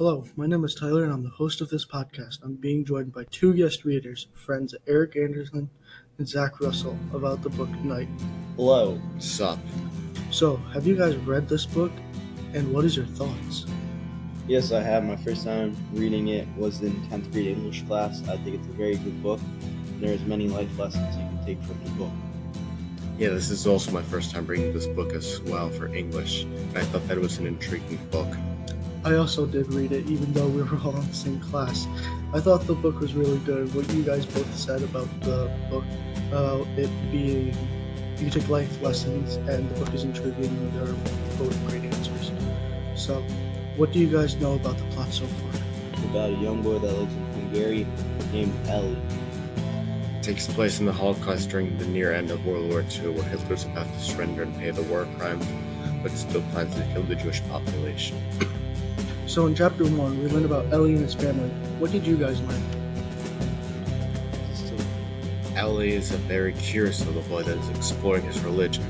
Hello, my name is Tyler and I'm the host of this podcast. I'm being joined by two guest readers, friends Eric Anderson and Zach Russell, about the book Night. Hello. Sup? So, have you guys read this book and what is your thoughts? Yes, I have. My first time reading it was in 10th grade English class. I think it's a very good book. There's many life lessons you can take from the book. Yeah, this is also my first time reading this book as well for English, and I thought that it was an intriguing book. I also did read it, even though we were all in the same class. I thought the book was really good. What you guys both said about the book, about it being, you take life lessons, and the book is intriguing, and there are both great answers. So, what do you guys know about the plot so far? It's about a young boy that lives in Hungary named Elie. It takes place in the Holocaust during the near end of World War II, where Hitler's about to surrender and pay the war crime, but still plans to kill the Jewish population. So, in chapter one, we learned about Elie and his family. What did you guys learn? Elie is a very curious little boy that is exploring his religion,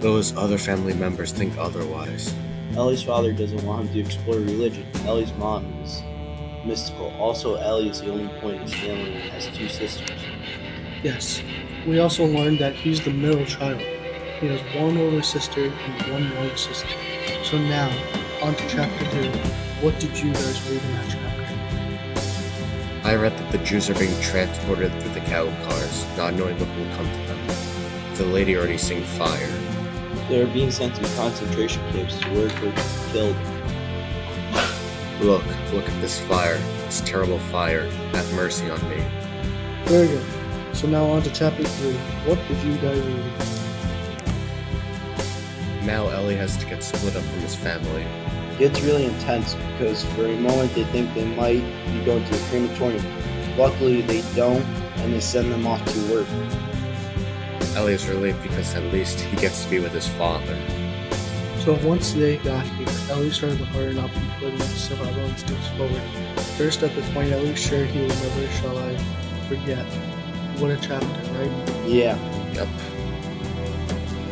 though his other family members think otherwise. Elie's father doesn't want him to explore religion. Elie's mom is mystical. Also, Elie is the only point in his family and has two sisters. Yes. We also learned that he's the middle child. He has one older sister and one younger sister. So now, on to chapter two. What did you guys read in that chapter? I read that the Jews are being transported through the cattle cars, not knowing what will come to them. The lady already seeing fire. They are being sent to concentration camps where they were killed. Look, look at this fire. This terrible fire. Have mercy on me. Very good. So now on to chapter three. What did you guys read? Now Elie has to get split up from his family. It gets really intense because for a moment they think they might be going to a crematorium. Luckily, they don't, and they send them off to work. Elie is relieved because at least he gets to be with his father. So once they got here, Elie started to harden up and put his survival instincts forward. First at this point, Elie's sure he will never shall I forget. What a chapter, right? Yeah. Yep.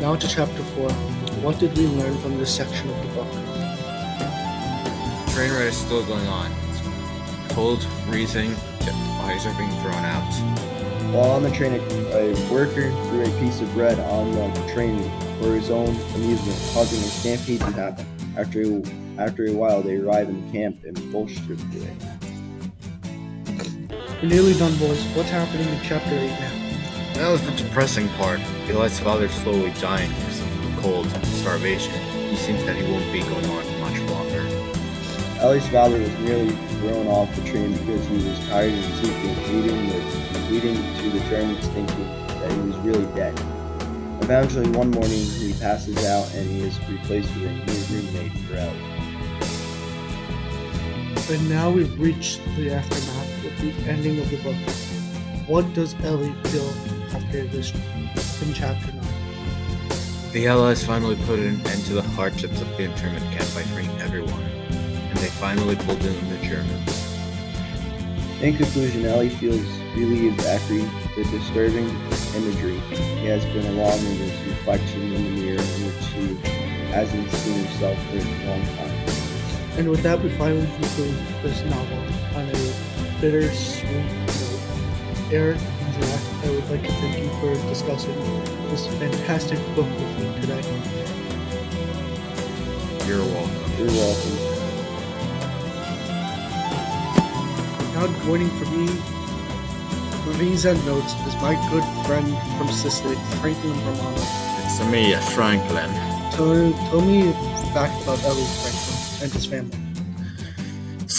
Now to chapter 4. What did we learn from this section of the book? Train ride is still going on. It's cold, freezing, jet bodies are being thrown out. While on the train, a worker threw a piece of bread on the train for his own amusement, causing a stampede to happen. After a, after a while, they arrive in camp and both stripped away. We're nearly done, boys. What's happening in chapter 8 now? That was the depressing part. Elie's father slowly dying because of cold and starvation. He seems that he won't be going on much longer. Elie's father was nearly thrown off the train because he was tired and sleepy, leading, the, leading to the Germans thinking that he was really dead. Eventually, one morning, he passes out and he is replaced with a new roommate for Elie. And now we've reached the aftermath with the ending of the book. What does Elie feel after this in chapter 9? The Allies finally put an end to the hardships of the internment camp by freeing everyone, and they finally pulled in the Germans. In conclusion, Elie feels relieved after the disturbing imagery he has been along in his reflection in the mirror in which he hasn't seen himself for a long time. And with that, we finally conclude this novel on a bittersweet note. Eric and Zach, I would like to thank you for discussing this fantastic book with me today. You're welcome. You're welcome. Now joining for me for these end notes is my good friend from Sicily, Franklin Romano. It's me, Franklin. Tell, tell me a fact about Elie Franklin and his family.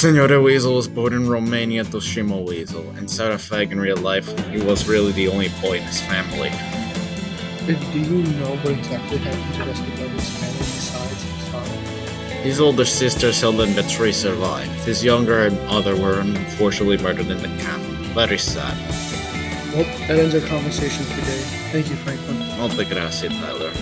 Senor Wiesel was born in Romania to Shlomo Wiesel. Inside of Fag in real life, he was really the only boy in his family. Do you know what exactly happened to the rest of Elie's family besides his father? His older sister Zelda and Beatrice survived. His younger and other were unfortunately murdered in the camp. Very sad. Well, that ends our conversation today. Thank you, Franklin. Molte grazie, Tyler.